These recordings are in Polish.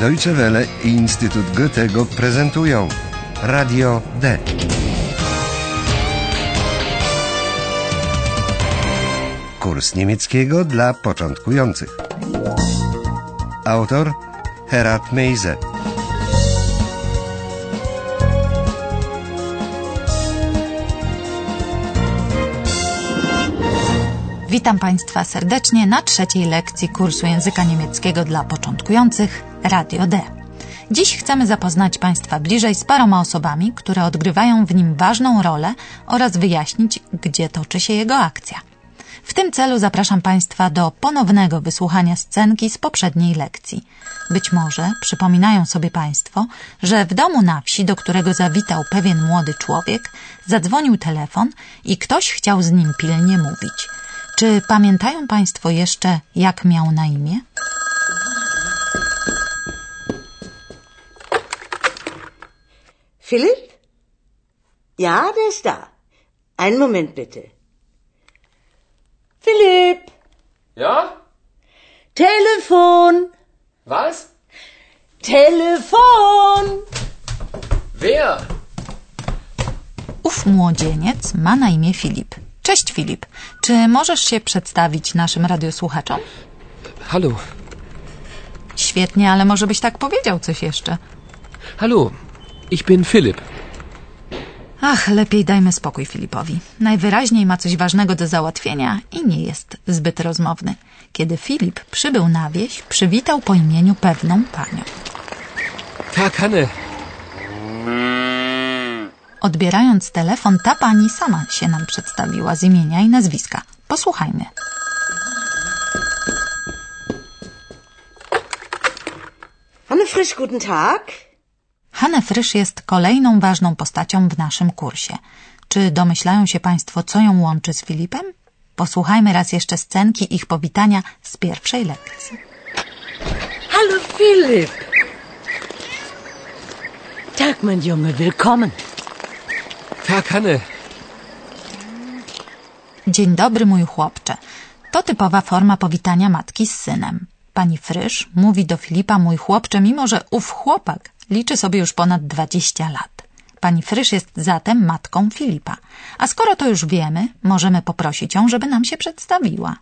Deutsche Welle i Instytut Goethego prezentują Radio D. Kurs niemieckiego dla początkujących. Autor Herat Meise. Witam Państwa serdecznie na trzeciej lekcji kursu języka niemieckiego dla początkujących Radio D. Dziś chcemy zapoznać Państwa bliżej z paroma osobami, które odgrywają w nim ważną rolę oraz wyjaśnić, gdzie toczy się jego akcja. W tym celu zapraszam Państwa do ponownego wysłuchania scenki z poprzedniej lekcji. Być może przypominają sobie Państwo, że w domu na wsi, do którego zawitał pewien młody człowiek, zadzwonił telefon i ktoś chciał z nim pilnie mówić. Czy pamiętają Państwo jeszcze, jak miał na imię? Philipp? Ja, der ist da. Einen Moment bitte. Philipp! Ja? Telefon! Was? Telefon! Wer? Ów młodzieniec ma na imię Filip. Cześć Filip. Czy możesz się przedstawić naszym radiosłuchaczom? Hallo. Świetnie, ale może byś tak powiedział coś jeszcze. Hallo. Ich bin Philipp. Ach, lepiej dajmy spokój Filipowi. Najwyraźniej ma coś ważnego do załatwienia i nie jest zbyt rozmowny. Kiedy Filip przybył na wieś, przywitał po imieniu pewną panią. Tag, Hanne. Odbierając telefon, ta pani sama się nam przedstawiła z imienia i nazwiska. Posłuchajmy. Hanne Frisch, guten Tag. Hanne Frysz jest kolejną ważną postacią w naszym kursie. Czy domyślają się Państwo, co ją łączy z Filipem? Posłuchajmy raz jeszcze scenki ich powitania z pierwszej lekcji. Hallo Philipp! Tag, mein Junge, willkommen. Tag, Hanne. Dzień dobry, mój chłopcze. To typowa forma powitania matki z synem. Pani Frysz mówi do Filipa mój chłopcze, mimo że ów chłopak liczy sobie już ponad 20 lat. Pani Frysz jest zatem matką Filipa. A skoro to już wiemy, możemy poprosić ją, żeby nam się przedstawiła.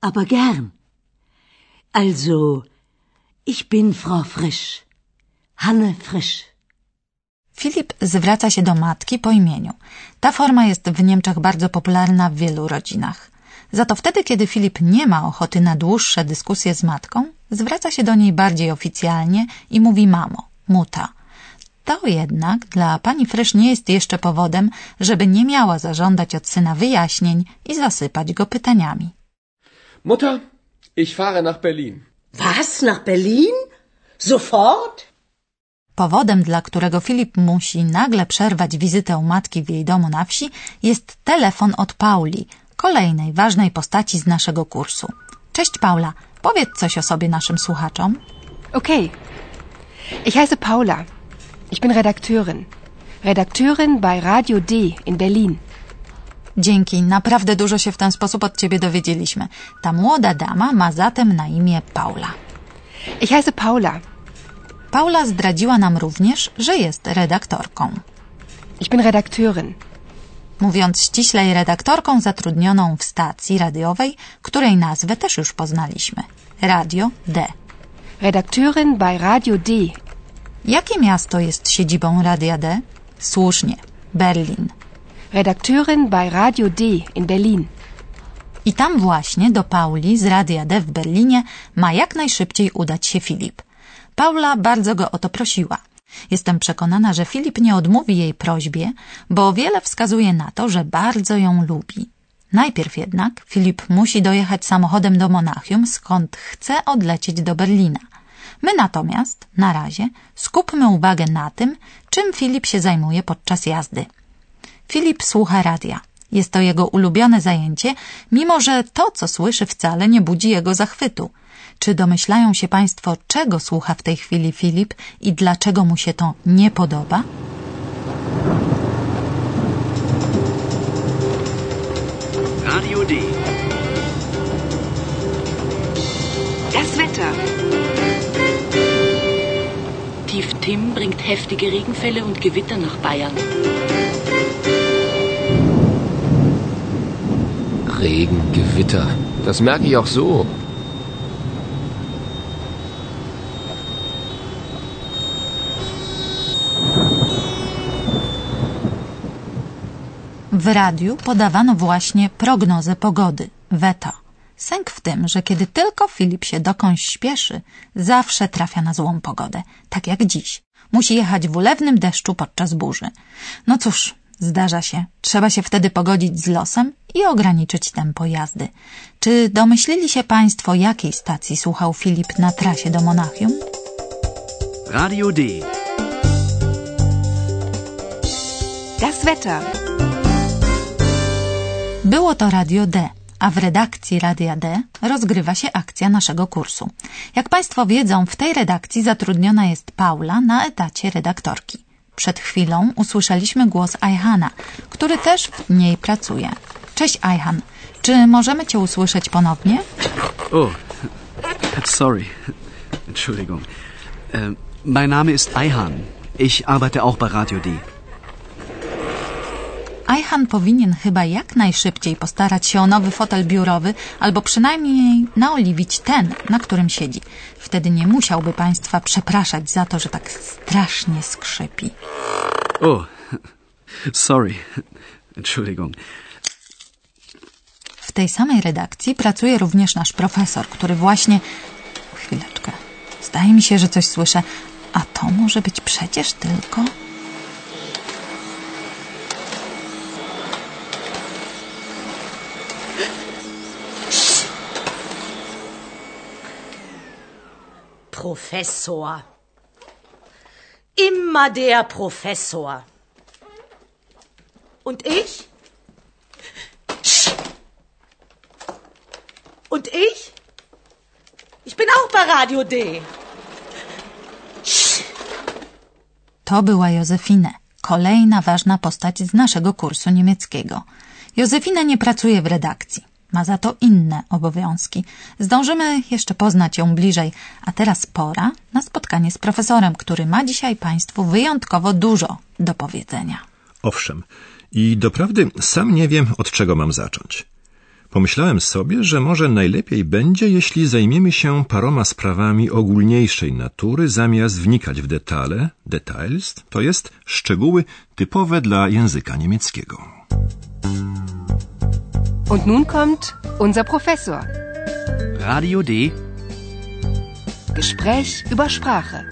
Aber gern. Also, ich bin Frau Frisch. Hanne Frisch. Filip zwraca się do matki po imieniu. Ta forma jest w Niemczech bardzo popularna w wielu rodzinach. Za to wtedy, kiedy Filip nie ma ochoty na dłuższe dyskusje z matką, zwraca się do niej bardziej oficjalnie i mówi mamo, muta. To jednak dla pani Frysz nie jest jeszcze powodem, żeby nie miała zażądać od syna wyjaśnień i zasypać go pytaniami. Mutter, ich fahre nach Berlin. Was, nach Berlin? Sofort? Powodem, dla którego Filip musi nagle przerwać wizytę u matki w jej domu na wsi, jest telefon od Pauli, kolejnej ważnej postaci z naszego kursu. Cześć Paula, powiedz coś o sobie naszym słuchaczom. Okay. Ich heiße Paula. Ich bin Redakteurin. Redakteurin bei Radio D in Berlin. Dzięki, naprawdę dużo się w ten sposób od ciebie dowiedzieliśmy. Ta młoda dama ma zatem na imię Paula. Ich heiße Paula. Paula zdradziła nam również, że jest redaktorką. Ich bin Redakteurin. Mówiąc ściślej, redaktorką zatrudnioną w stacji radiowej, której nazwę też już poznaliśmy. Radio D. Redakteurin bei Radio D. Jakie miasto jest siedzibą Radia D? Słusznie, Berlin. Redakteurin bei Radio D in Berlin. I tam właśnie do Pauli z Radia D w Berlinie ma jak najszybciej udać się Filip. Paula bardzo go o to prosiła. Jestem przekonana, że Filip nie odmówi jej prośbie, bo wiele wskazuje na to, że bardzo ją lubi. Najpierw jednak Filip musi dojechać samochodem do Monachium, skąd chce odlecieć do Berlina. My natomiast, na razie, skupmy uwagę na tym, czym Filip się zajmuje podczas jazdy. Filip słucha radia. Jest to jego ulubione zajęcie, mimo że to, co słyszy, wcale nie budzi jego zachwytu. Czy domyślają się Państwo, czego słucha w tej chwili Filip i dlaczego mu się to nie podoba? Radio D. Das Wetter. Tief Tim bringt heftige Regenfälle und Gewitter nach Bayern. Regen, Gewitter. Das merke ich auch so. W radiu podawano właśnie prognozę pogody, weta. Sęk w tym, że kiedy tylko Filip się dokądś śpieszy, zawsze trafia na złą pogodę, tak jak dziś. Musi jechać w ulewnym deszczu podczas burzy. No cóż, zdarza się. Trzeba się wtedy pogodzić z losem i ograniczyć tempo jazdy. Czy domyślili się Państwo, jakiej stacji słuchał Filip na trasie do Monachium? Radio D. Das Wetter. Było to Radio D, a w redakcji Radia D rozgrywa się akcja naszego kursu. Jak Państwo wiedzą, w tej redakcji zatrudniona jest Paula na etacie redaktorki. Przed chwilą usłyszeliśmy głos Ajhana, który też w niej pracuje. Cześć Ajhan, czy możemy Cię usłyszeć ponownie? Oh, sorry. Entschuldigung. Mein Name ist Ayhan. Ich arbeite auch bei Radio D. Ajhan powinien chyba jak najszybciej postarać się o nowy fotel biurowy, albo przynajmniej naoliwić ten, na którym siedzi. Wtedy nie musiałby Państwa przepraszać za to, że tak strasznie skrzypi. Oh, sorry. Entschuldigung. W tej samej redakcji pracuje również nasz profesor, który właśnie... Chwileczkę. Zdaje mi się, że coś słyszę. A to może być przecież tylko... Professor. Immer der Professor. Und ich? Und ich? Ich bin auch bei Radio D. To była Józefine, kolejna ważna postać z naszego kursu niemieckiego. Józefina nie pracuje w redakcji. Ma za to inne obowiązki. Zdążymy jeszcze poznać ją bliżej, a teraz pora na spotkanie z profesorem, który ma dzisiaj Państwu wyjątkowo dużo do powiedzenia. Owszem, i doprawdy sam nie wiem, od czego mam zacząć. Pomyślałem sobie, że może najlepiej będzie, jeśli zajmiemy się paroma sprawami ogólniejszej natury, zamiast wnikać w detale, details, to jest szczegóły typowe dla języka niemieckiego. Und nun kommt unser Professor. Radio D. Gespräch über Sprache.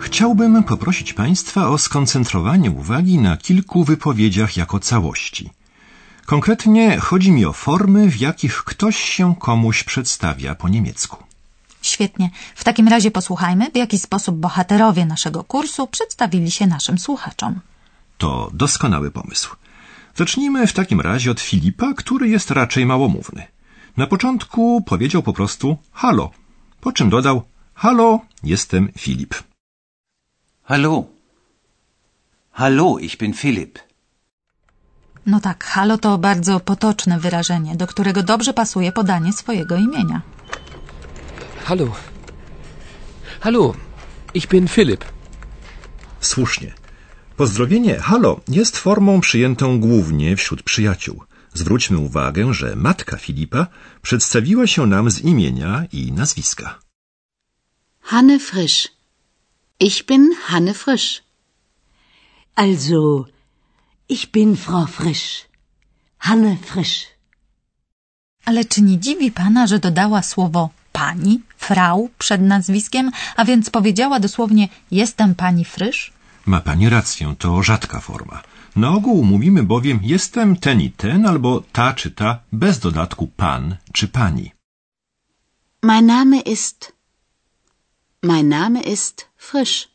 Chciałbym poprosić Państwa o skoncentrowanie uwagi na kilku wypowiedziach jako całości. Konkretnie chodzi mi o formy, w jakich ktoś się komuś przedstawia po niemiecku. Świetnie. W takim razie posłuchajmy, w jaki sposób bohaterowie naszego kursu przedstawili się naszym słuchaczom. To doskonały pomysł. Zacznijmy w takim razie od Filipa, który jest raczej małomówny. Na początku powiedział po prostu halo, po czym dodał halo, jestem Filip. Hallo. Hallo, ich bin Philipp. No tak, halo to bardzo potoczne wyrażenie, do którego dobrze pasuje podanie swojego imienia. Hallo. Hallo, ich bin Philipp. Słusznie. Pozdrowienie halo jest formą przyjętą głównie wśród przyjaciół. Zwróćmy uwagę, że matka Filipa przedstawiła się nam z imienia i nazwiska. Hanne Frisch. Ich bin Hanne Frisch. Also, ich bin Frau Frisch. Hanne Frisch. Ale czy nie dziwi pana, że dodała słowo pani, frau przed nazwiskiem, a więc powiedziała dosłownie jestem pani Frysz? Ma pani rację, to rzadka forma. Na ogół mówimy bowiem jestem ten i ten, albo ta czy ta, bez dodatku pan czy pani. Mein Name ist. Mein Name ist Frisch.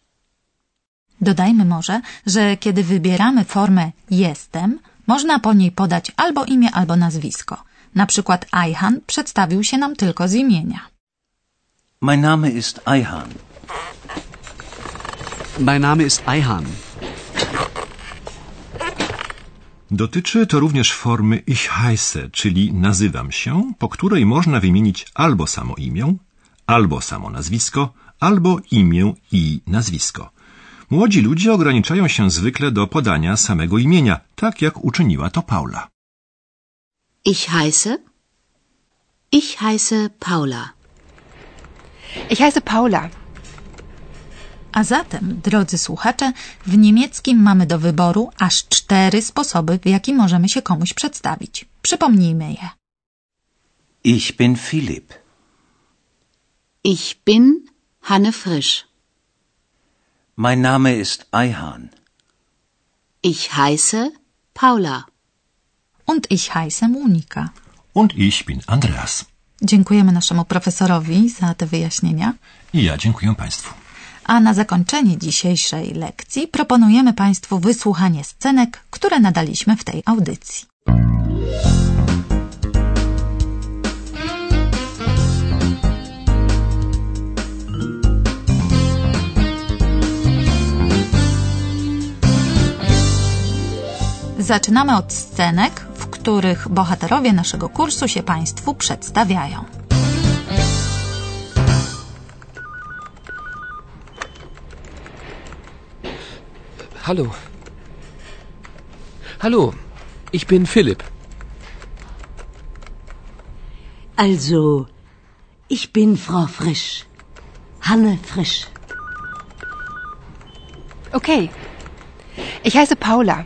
Dodajmy może, że kiedy wybieramy formę jestem, można po niej podać albo imię, albo nazwisko. Na przykład Ajhan przedstawił się nam tylko z imienia. Mein Name ist Ayhan. Mein Name ist Ayhan. Dotyczy to również formy ich heiße, czyli nazywam się, po której można wymienić albo samo imię, albo samo nazwisko, albo imię i nazwisko. Młodzi ludzie ograniczają się zwykle do podania samego imienia, tak jak uczyniła to Paula. Ich heiße. Ich heiße Paula. Ich heiße Paula. A zatem, drodzy słuchacze, w niemieckim mamy do wyboru aż cztery sposoby, w jaki możemy się komuś przedstawić. Przypomnijmy je. Ich bin Philipp. Ich bin Hanne Frisch. Mein Name ist Eihan. Ich heiße Paula. Und ich heiße Monika. Und ich bin Andreas. Dziękujemy naszemu profesorowi za te wyjaśnienia. I ja dziękuję Państwu. A na zakończenie dzisiejszej lekcji proponujemy Państwu wysłuchanie scenek, które nadaliśmy w tej audycji. Zaczynamy od scenek, w których bohaterowie naszego kursu się Państwu przedstawiają. Hallo. Hallo, ich bin Philipp. Also, ich bin Frau Frisch. Hanne Frisch. Okay. Ich heiße Paula.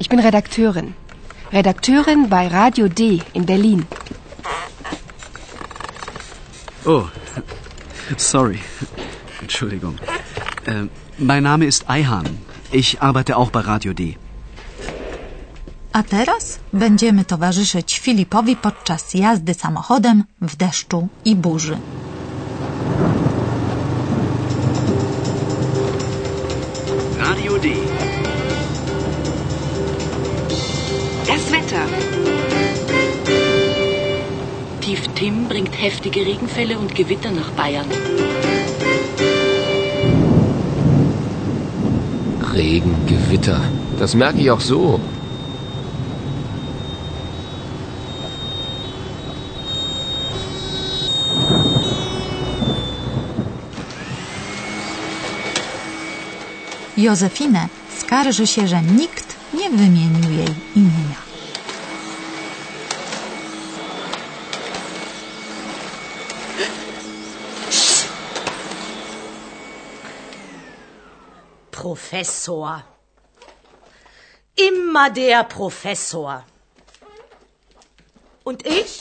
Ich bin Redakteurin. Redakteurin bei Radio D in Berlin. Oh, sorry. Entschuldigung. Äh, mein Name ist Eihan. Ich arbeite auch bei Radio D. A teraz będziemy towarzyszyć Filipowi podczas jazdy samochodem w deszczu i burzy. Radio D. Das Wetter. Tief Tim bringt heftige Regenfälle und Gewitter nach Bayern. Regen, Gewitter. Das merke ich auch so. Józefinę skarży się, że nikt nie wymienił jej imienia. Professor. Immer der Professor. Und ich?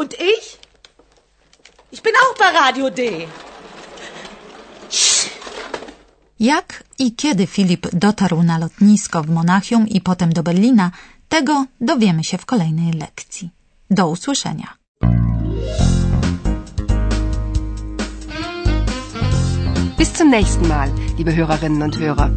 Und ich? Ich bin auch bei Radio D. Jak i kiedy Filip dotarł na lotnisko w Monachium i potem do Berlina, tego dowiemy się w kolejnej lekcji. Do usłyszenia. Bis zum nächsten Mal, liebe Hörerinnen und Hörer.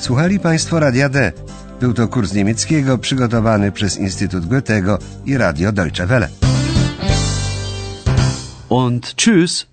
Słuchali Państwo Radia D. Był to kurs niemieckiego przygotowany przez Instytut Goethego i Radio Deutsche Welle. Und tschüss.